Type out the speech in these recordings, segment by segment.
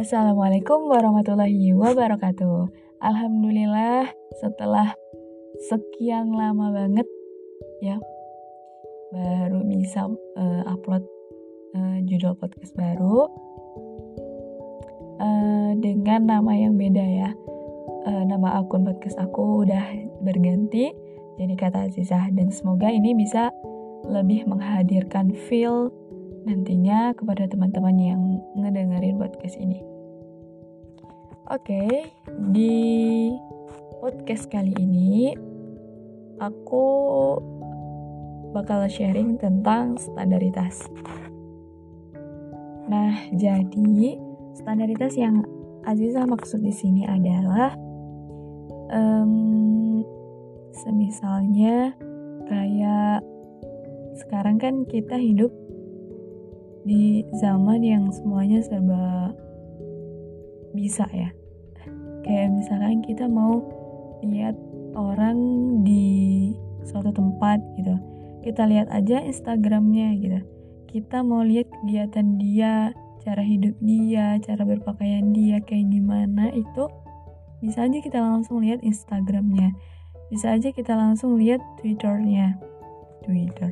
Assalamualaikum warahmatullahi wabarakatuh. Alhamdulillah setelah sekian lama banget ya baru bisa uh, upload uh, judul podcast baru uh, dengan nama yang beda ya. Uh, nama akun podcast aku udah berganti jadi kata Azizah dan semoga ini bisa lebih menghadirkan feel nantinya kepada teman-teman yang ngedengerin podcast ini. Oke, di podcast kali ini aku bakal sharing tentang standaritas. Nah, jadi standaritas yang Aziza maksud di sini adalah um, semisalnya kayak sekarang kan kita hidup di zaman yang semuanya serba bisa ya kayak misalkan kita mau lihat orang di suatu tempat gitu. Kita lihat aja Instagramnya gitu. Kita mau lihat kegiatan dia cara hidup dia cara berpakaian dia kayak gimana itu bisa aja kita langsung lihat Instagramnya. Bisa aja kita langsung lihat Twitternya. Twitter.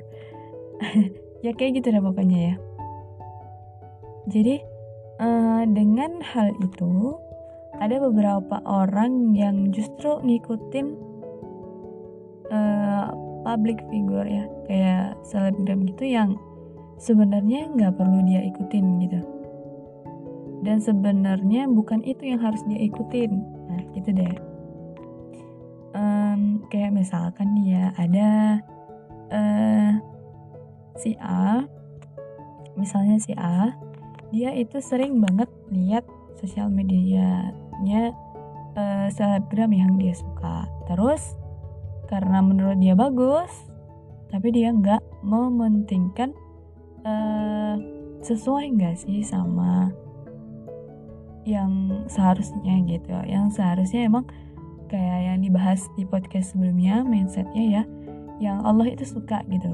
Ya kayak gitu deh pokoknya ya. Jadi uh, dengan hal itu ada beberapa orang yang justru ngikutin uh, public figure ya kayak selebgram gitu yang sebenarnya nggak perlu dia ikutin gitu. Dan sebenarnya bukan itu yang harus dia ikutin. Nah gitu deh. Um, kayak misalkan dia ada uh, si A misalnya si A dia itu sering banget lihat sosial media nya uh, selebgram yang dia suka. Terus karena menurut dia bagus tapi dia nggak mementingkan uh, sesuai nggak sih sama yang seharusnya gitu? Yang seharusnya emang kayak yang dibahas di podcast sebelumnya mindsetnya ya yang Allah itu suka gitu.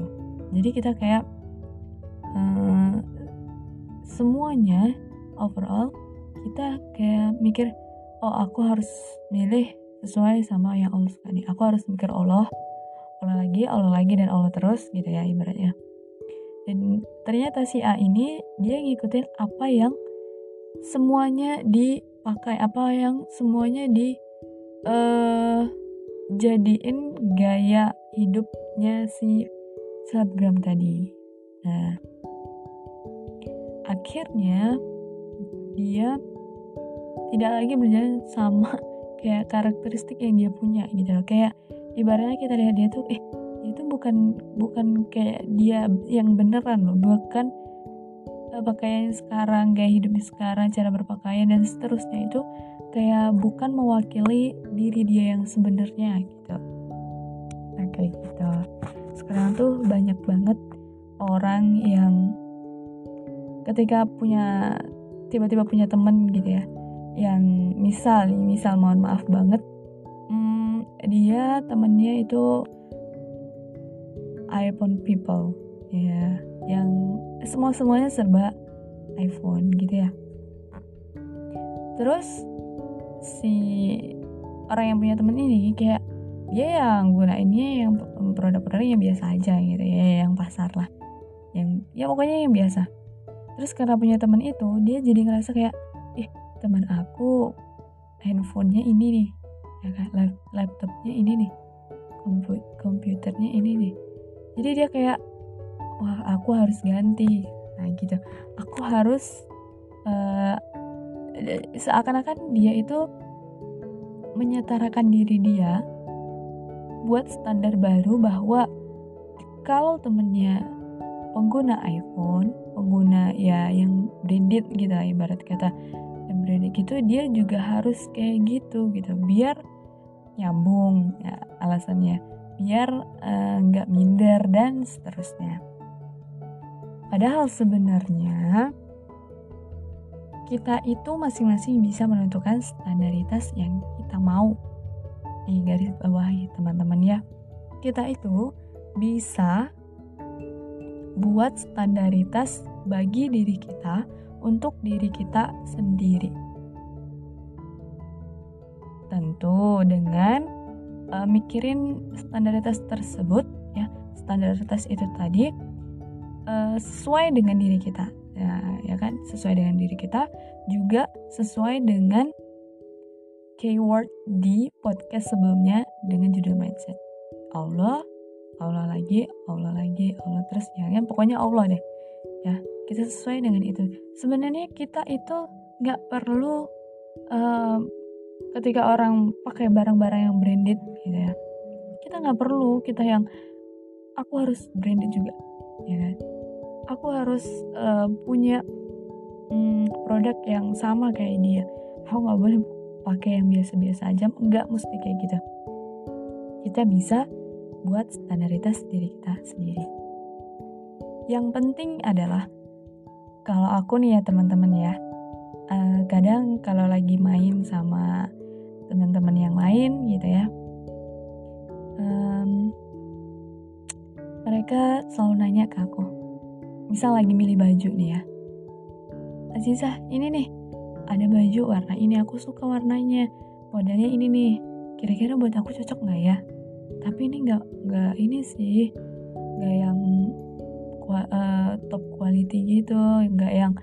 Jadi kita kayak uh, semuanya overall kita kayak mikir oh aku harus milih sesuai sama yang Allah suka nih. Aku harus mikir Allah Allah lagi Allah lagi dan Allah terus gitu ya ibaratnya. Dan ternyata si A ini dia ngikutin apa yang semuanya dipakai apa yang semuanya di uh, jadiin gaya hidupnya si selebgram tadi. Nah akhirnya dia tidak lagi berjalan sama kayak karakteristik yang dia punya gitu. Loh kayak ibaratnya kita lihat dia tuh eh itu bukan bukan kayak dia yang beneran loh. Bukan uh, pakaian sekarang gaya hidupnya sekarang cara berpakaian dan seterusnya itu kayak bukan mewakili diri dia yang sebenarnya gitu. Nah kayak gitu. Sekarang tuh banyak banget orang yang ketika punya tiba-tiba punya temen gitu ya yang misal misal mohon maaf banget. Hmm, dia temennya itu iPhone people ya. Yang semua semuanya serba iPhone gitu ya. Terus si orang yang punya temen ini kayak dia yang gunainnya yang produk-produk yang biasa aja gitu ya yang pasar lah. Yang ya pokoknya yang biasa. Terus karena punya temen itu dia jadi ngerasa kayak teman aku handphonenya ini nih ya kan? Laptopnya ini nih kompu komputernya ini nih. Jadi dia kayak wah aku harus ganti. Nah gitu. Aku harus uh, seakan-akan dia itu menyetarakan diri dia buat standar baru bahwa kalau temennya pengguna iPhone pengguna ya yang branded gitu ibarat kata embryonic gitu dia juga harus kayak gitu gitu. Biar nyambung ya alasannya. Biar eh, nggak uh, minder dan seterusnya. Padahal sebenarnya kita itu masing-masing bisa menentukan standaritas yang kita mau. Nih garis bawahi teman-teman ya. Kita itu bisa buat standaritas bagi diri kita untuk diri kita sendiri. tentu dengan uh, mikirin standaritas tersebut ya standaritas itu tadi uh, sesuai dengan diri kita ya ya kan? Sesuai dengan diri kita juga sesuai dengan keyword di podcast sebelumnya dengan judul mindset. Allah Allah lagi Allah lagi Allah terus ya kan? Pokoknya Allah deh ya kita sesuai dengan itu. Sebenarnya kita itu nggak perlu uh, ketika orang pakai barang-barang yang branded gitu ya. Kita nggak perlu kita yang aku harus branded juga ya kan? Aku harus uh, punya um, produk yang sama kayak dia. Aku nggak boleh pakai yang biasa-biasa aja nggak mesti kayak gitu. Kita bisa buat standaritas diri kita sendiri. Yang penting adalah kalau aku nih ya teman-teman ya uh, kadang kalau lagi main sama teman-teman yang lain gitu ya um, mereka selalu nanya ke aku misal lagi milih baju nih ya Aziza ini nih ada baju warna ini aku suka warnanya modelnya ini nih kira-kira buat aku cocok nggak ya? Tapi ini nggak nggak ini sih nggak yang uh, top quality gitu nggak yang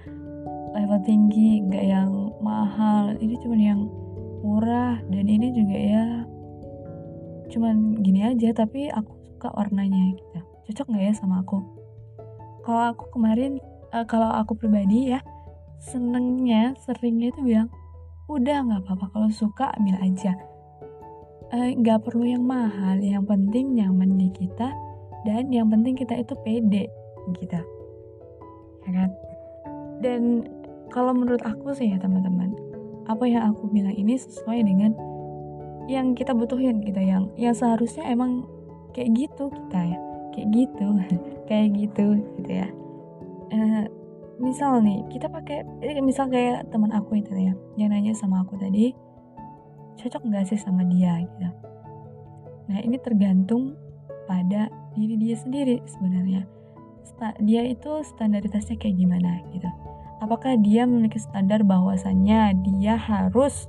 level tinggi nggak yang mahal. Ini cuma yang murah dan ini juga ya cuman gini aja tapi aku suka warnanya gitu. Cocok nggak ya sama aku? Kalau aku kemarin uh, kalau aku pribadi ya senengnya seringnya itu bilang udah nggak apa-apa kalau suka ambil aja. Eh, nggak uh, perlu yang mahal yang penting nyaman di kita dan yang penting kita itu pede gitu. Ya kan? Dan kalau menurut aku sih ya teman-teman apa yang aku bilang ini sesuai dengan yang kita butuhin kita yang yang seharusnya emang kayak gitu kita ya. Kayak gitu kayak gitu gitu ya. Uh, misal nih kita pakai eh, misal kayak teman aku itu ya yang nanya sama aku tadi cocok nggak sih sama dia? gitu. Nah ini tergantung pada diri dia sendiri sebenarnya dia itu standaritasnya kayak gimana gitu. Apakah dia memiliki standar bahwasannya dia harus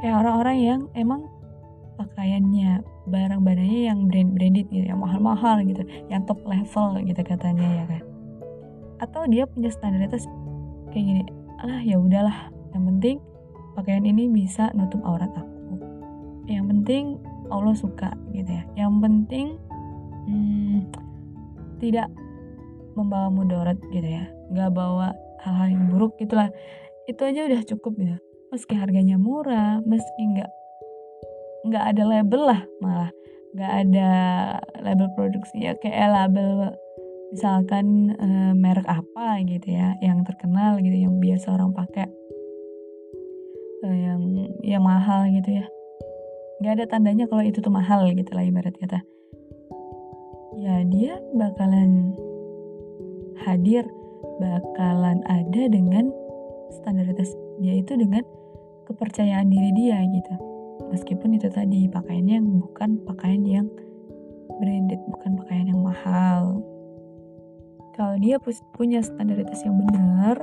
kayak orang-orang yang emang pakaiannya barang-barangnya yang brand branded gitu yang mahal-mahal gitu yang top level gitu katanya ya kan? Atau dia punya standaritas kayak gini ah ya udahlah yang penting pakaian ini bisa nutup aurat aku. Yang penting Allah suka gitu ya. Yang penting hmm, tidak membawa mudarat gitu ya. Nggak bawa hal-hal yang buruk gitulah. Itu aja udah cukup ya meski harganya murah meski nggak nggak ada label lah malah. Nggak ada label produksi ya kayak label misalkan e, merek apa gitu ya yang terkenal gitu yang biasa orang pakai. E, yang yang mahal gitu ya. Nggak ada tandanya kalau itu tuh mahal gitu lah ibarat kata ya dia bakalan hadir bakalan ada dengan standaritas dia itu dengan kepercayaan diri dia gitu. Meskipun itu tadi pakaiannya yang bukan pakaian yang branded bukan pakaian yang mahal. Kalau dia punya standaritas yang benar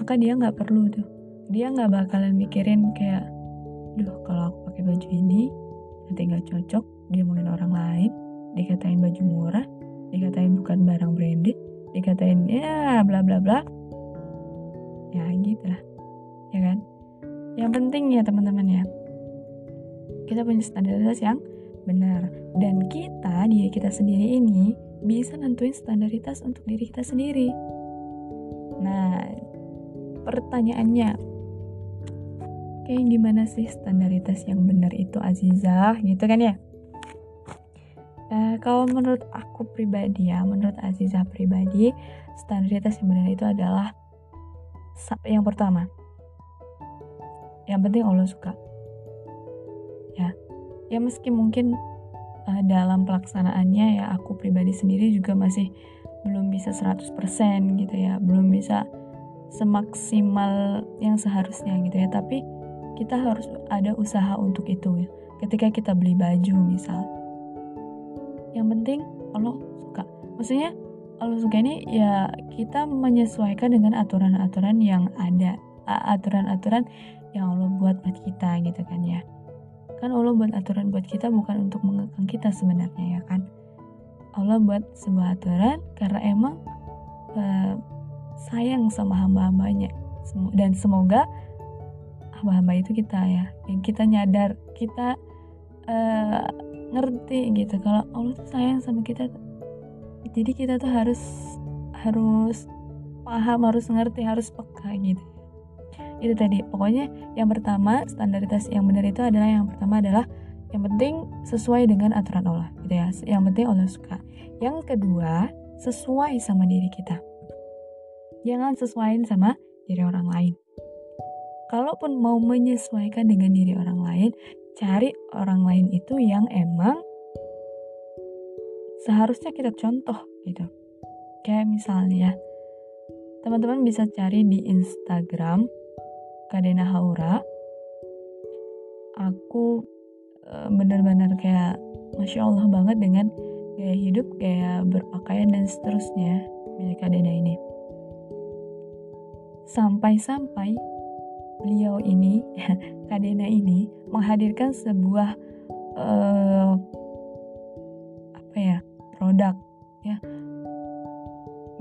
maka dia nggak perlu tuh. Dia nggak bakalan mikirin kayak duh kalau aku pakai baju ini nanti nggak cocok dia mungkin orang lain dikatain baju murah dikatain bukan barang branded dikatain ya bla bla bla. Ya gitu lah ya kan? Yang penting ya teman-teman ya. Kita punya standaritas yang benar. Dan kita diri kita sendiri ini bisa nentuin standaritas untuk diri kita sendiri. Nah pertanyaannya kayak gimana sih standaritas yang benar itu Azizah gitu kan ya Uh, kalau menurut aku pribadi ya, menurut Aziza pribadi, standaritas benar itu adalah yang pertama. Yang penting Allah suka. Ya. Ya meski mungkin uh, dalam pelaksanaannya ya aku pribadi sendiri juga masih belum bisa 100% gitu ya, belum bisa semaksimal yang seharusnya gitu ya, tapi kita harus ada usaha untuk itu ya. Ketika kita beli baju misal yang penting Allah suka. Maksudnya Allah suka ini ya kita menyesuaikan dengan aturan-aturan yang ada. Aturan-aturan yang Allah buat buat kita gitu kan ya. Kan Allah buat aturan buat kita bukan untuk mengekang kita sebenarnya ya kan. Allah buat sebuah aturan karena emang uh, sayang sama hamba-hambanya. Dan semoga hamba-hamba itu kita ya yang kita nyadar kita uh, ngerti gitu. Kalau Allah tuh sayang sama kita jadi kita tuh harus harus paham harus ngerti harus peka gitu. Itu tadi. Pokoknya yang pertama standaritas yang benar itu adalah yang pertama adalah yang penting sesuai dengan aturan Allah gitu ya. Yang penting Allah suka. Yang kedua sesuai sama diri kita. Jangan sesuaiin sama diri orang lain. Kalaupun mau menyesuaikan dengan diri orang lain cari orang lain itu yang emang seharusnya kita contoh gitu. Kayak misalnya teman-teman bisa cari di Instagram Kadena Haura. Aku eh, benar-benar kayak masya Allah banget dengan gaya hidup gaya berpakaian dan seterusnya milik Kadena ini. Sampai-sampai beliau ini Kadena ini menghadirkan sebuah uh, apa ya produk ya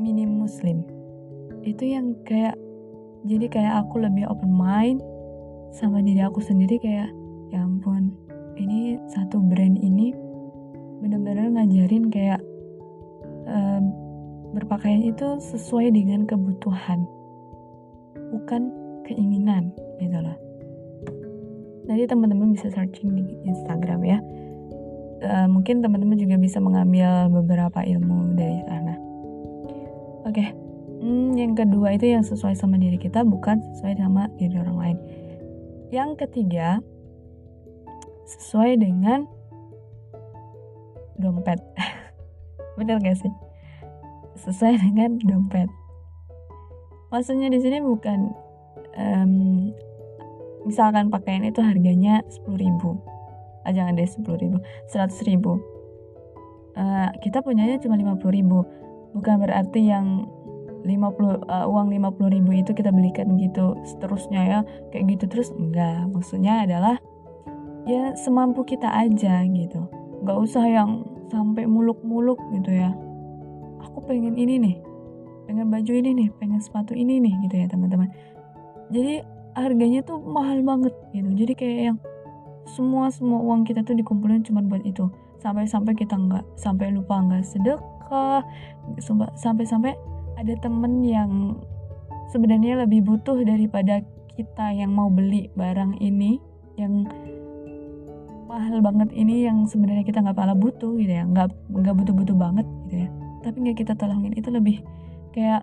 minim muslim. Itu yang kayak jadi kayak aku lebih open mind sama diri aku sendiri kayak ya ampun ini satu brand ini bener-bener ngajarin kayak um, berpakaian itu sesuai dengan kebutuhan. Bukan keinginan gitu loh nanti teman-teman bisa searching di Instagram ya uh, mungkin teman-teman juga bisa mengambil beberapa ilmu dari sana oke okay. Hmm, yang kedua itu yang sesuai sama diri kita bukan sesuai sama diri orang lain. Yang ketiga sesuai dengan dompet. Bener gak sih? Sesuai dengan dompet. Maksudnya di sini bukan um, misalkan pakaian itu harganya 10 ribu. Ah, jangan deh 10 ribu. 100 ribu. Uh, kita punyanya cuma 50 ribu. Bukan berarti yang 50 uh, eh, uang 50 ribu itu kita belikan gitu seterusnya ya kayak gitu terus. Enggak maksudnya adalah ya semampu kita aja gitu. Nggak usah yang sampai muluk-muluk gitu ya. Aku pengen ini nih pengen baju ini nih pengen sepatu ini nih gitu ya teman-teman jadi harganya tuh mahal banget gitu. Jadi kayak yang semua semua uang kita tuh dikumpulin cuma buat itu. Sampai-sampai kita nggak sampai lupa nggak sedekah sampai-sampai ada temen yang sebenarnya lebih butuh daripada kita yang mau beli barang ini yang mahal banget ini yang sebenarnya kita nggak pala butuh gitu ya. Nggak nggak butuh-butuh banget gitu ya. Tapi nggak kita tolongin itu lebih kayak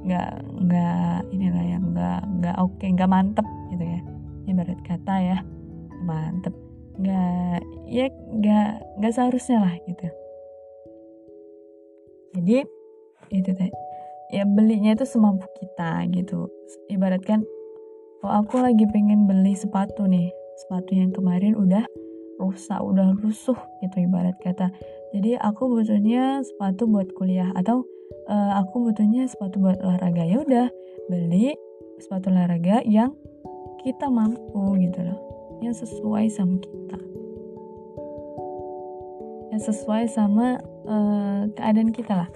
nggak nggak inilah yang nggak nggak oke okay, nggak mantep gitu ya. Ibarat kata ya mantep. Nggak ya nggak nggak seharusnya lah gitu. Jadi itu teh ya belinya itu semampu kita gitu. Ibaratkan oh aku lagi pengen beli sepatu nih sepatu yang kemarin udah rusak udah rusuh gitu ibarat kata. Jadi aku butuhnya sepatu buat kuliah atau uh, aku butuhnya sepatu buat olahraga. Ya udah beli sepatu olahraga yang kita mampu gitu loh. Yang sesuai sama kita. Yang sesuai sama uh, keadaan kita lah.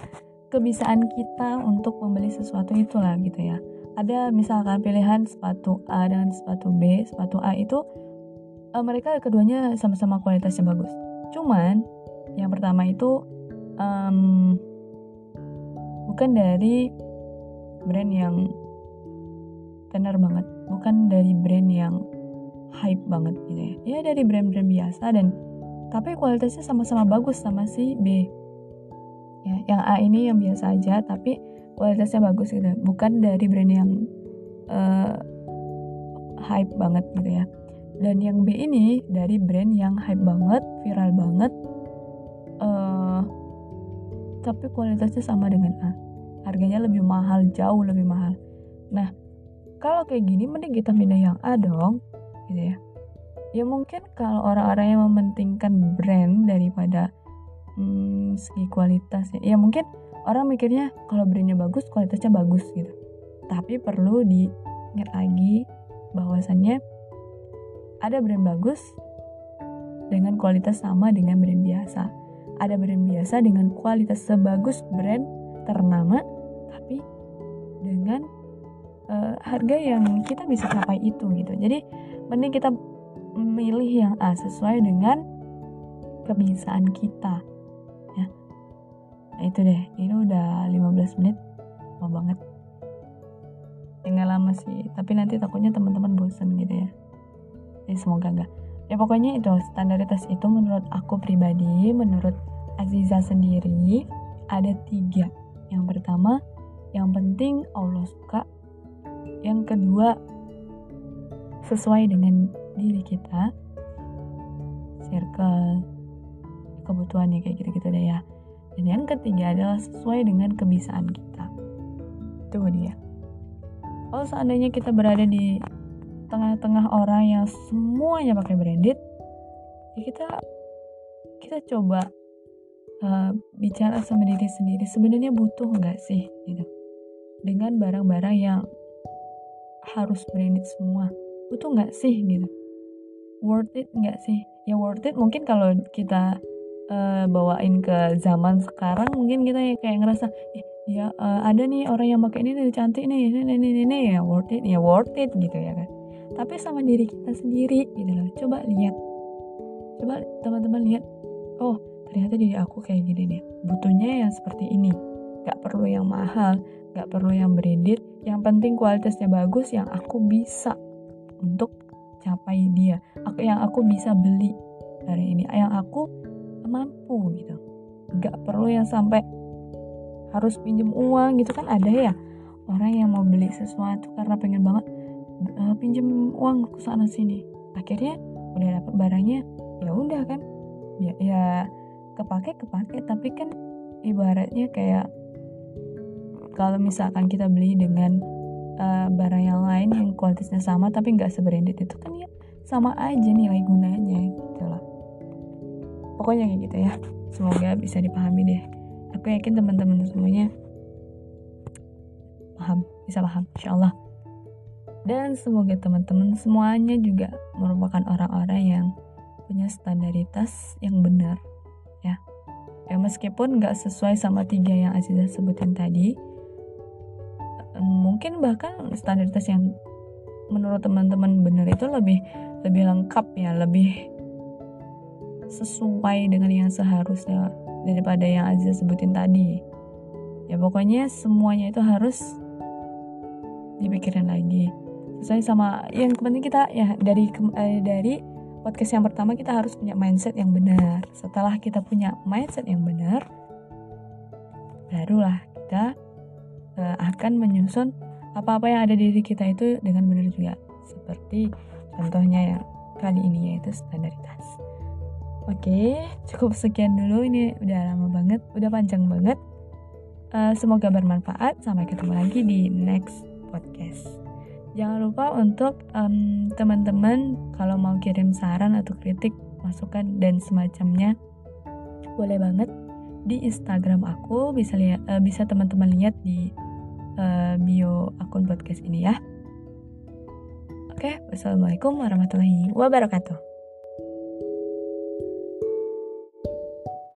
Kebiasaan kita untuk membeli sesuatu itulah gitu ya. Ada misalkan pilihan sepatu A dan sepatu B sepatu A itu uh, mereka keduanya sama-sama kualitasnya bagus. Cuman yang pertama itu um, bukan dari brand yang tenar banget. Bukan dari brand yang hype banget gitu ya. Ya dari brand-brand biasa dan tapi kualitasnya sama-sama bagus sama si B. Ya yang A ini yang biasa aja tapi kualitasnya bagus gitu. Bukan dari brand yang uh, hype banget gitu ya. Dan yang B ini dari brand yang hype banget viral banget uh, tapi kualitasnya sama dengan A harganya lebih mahal jauh lebih mahal. Nah kalau kayak gini mending kita pindah yang A dong gitu ya. Ya mungkin kalau orang-orang yang mementingkan brand daripada hmm, segi kualitas ya. ya mungkin orang mikirnya kalau brandnya bagus kualitasnya bagus gitu. Tapi perlu diingat lagi bahwasannya ada brand bagus dengan kualitas sama dengan brand biasa. Ada brand biasa dengan kualitas sebagus brand ternama tapi dengan uh, harga yang kita bisa capai itu gitu. Jadi mending kita memilih yang A sesuai dengan kebiasaan kita ya. Nah, itu deh. Ini udah 15 menit. Lama banget. Tinggal lama sih. Tapi nanti takutnya teman-teman bosan gitu ya. Jadi semoga enggak ya pokoknya itu. Standaritas itu menurut aku pribadi menurut Aziza sendiri ada tiga. Yang pertama yang penting Allah suka. Yang kedua sesuai dengan diri kita. Circle kebutuhannya kayak gitu-gitu deh ya. Dan yang ketiga adalah sesuai dengan kebiasaan kita. Itu dia. Kalau seandainya kita berada di tengah-tengah orang yang semuanya pakai branded ya kita kita coba uh, bicara sama diri sendiri. Sebenarnya butuh nggak sih gitu dengan barang-barang yang harus branded semua. Butuh nggak sih gitu? Worth it nggak sih? Ya worth it mungkin kalau kita uh, bawain ke zaman sekarang mungkin kita ya kayak ngerasa eh, ya uh, ada nih orang yang pakai ini nih cantik nih ini ini ini, ini. Ya worth it ya worth it gitu ya kan? Tapi sama diri kita sendiri gitu loh. Coba lihat. Coba teman-teman lihat oh ternyata diri aku kayak gini nih. Butuhnya yang seperti ini gak perlu yang mahal gak perlu yang branded. Yang penting kualitasnya bagus yang aku bisa untuk capai dia. Aku yang aku bisa beli dari ini yang aku mampu gitu. Gak perlu yang sampai harus pinjam uang gitu. Kan ada ya orang yang mau beli sesuatu karena pengen banget uh, pinjem uang ke sana sini. Akhirnya udah dapet barangnya ya udah kan. Ya ya kepake kepake. Tapi kan ibaratnya kayak kalau misalkan kita beli dengan uh, barang yang lain yang kualitasnya sama tapi nggak sebranded itu kan ya sama aja nilai gunanya gitu loh. Pokoknya kayak gitu ya. Semoga bisa dipahami deh. Aku yakin teman-teman semuanya paham bisa paham insyaallah. Dan semoga teman-teman semuanya juga merupakan orang-orang yang punya standaritas yang benar ya. Ya meskipun nggak sesuai sama tiga yang Aziza sebutin tadi mungkin bahkan standaritas yang menurut teman-teman benar itu lebih lebih lengkap ya lebih sesuai dengan yang seharusnya daripada yang Aziza sebutin tadi. Ya pokoknya semuanya itu harus dipikirin lagi. Sesuai sama yang penting kita ya dari eh, dari podcast yang pertama kita harus punya mindset yang benar. Setelah kita punya mindset yang benar barulah kita eh, akan menyusun apa-apa yang ada di diri kita itu dengan benar juga. Seperti contohnya yang kali ini yaitu standaritas. Oke cukup sekian dulu. Ini udah lama banget udah panjang banget. Uh, semoga bermanfaat. Sampai ketemu lagi di next podcast. Jangan lupa untuk um, teman-teman kalau mau kirim saran atau kritik, masukan dan semacamnya, boleh banget di Instagram aku. Bisa lihat uh, bisa teman-teman lihat di uh, bio akun podcast ini ya. Oke, wassalamualaikum warahmatullahi wabarakatuh.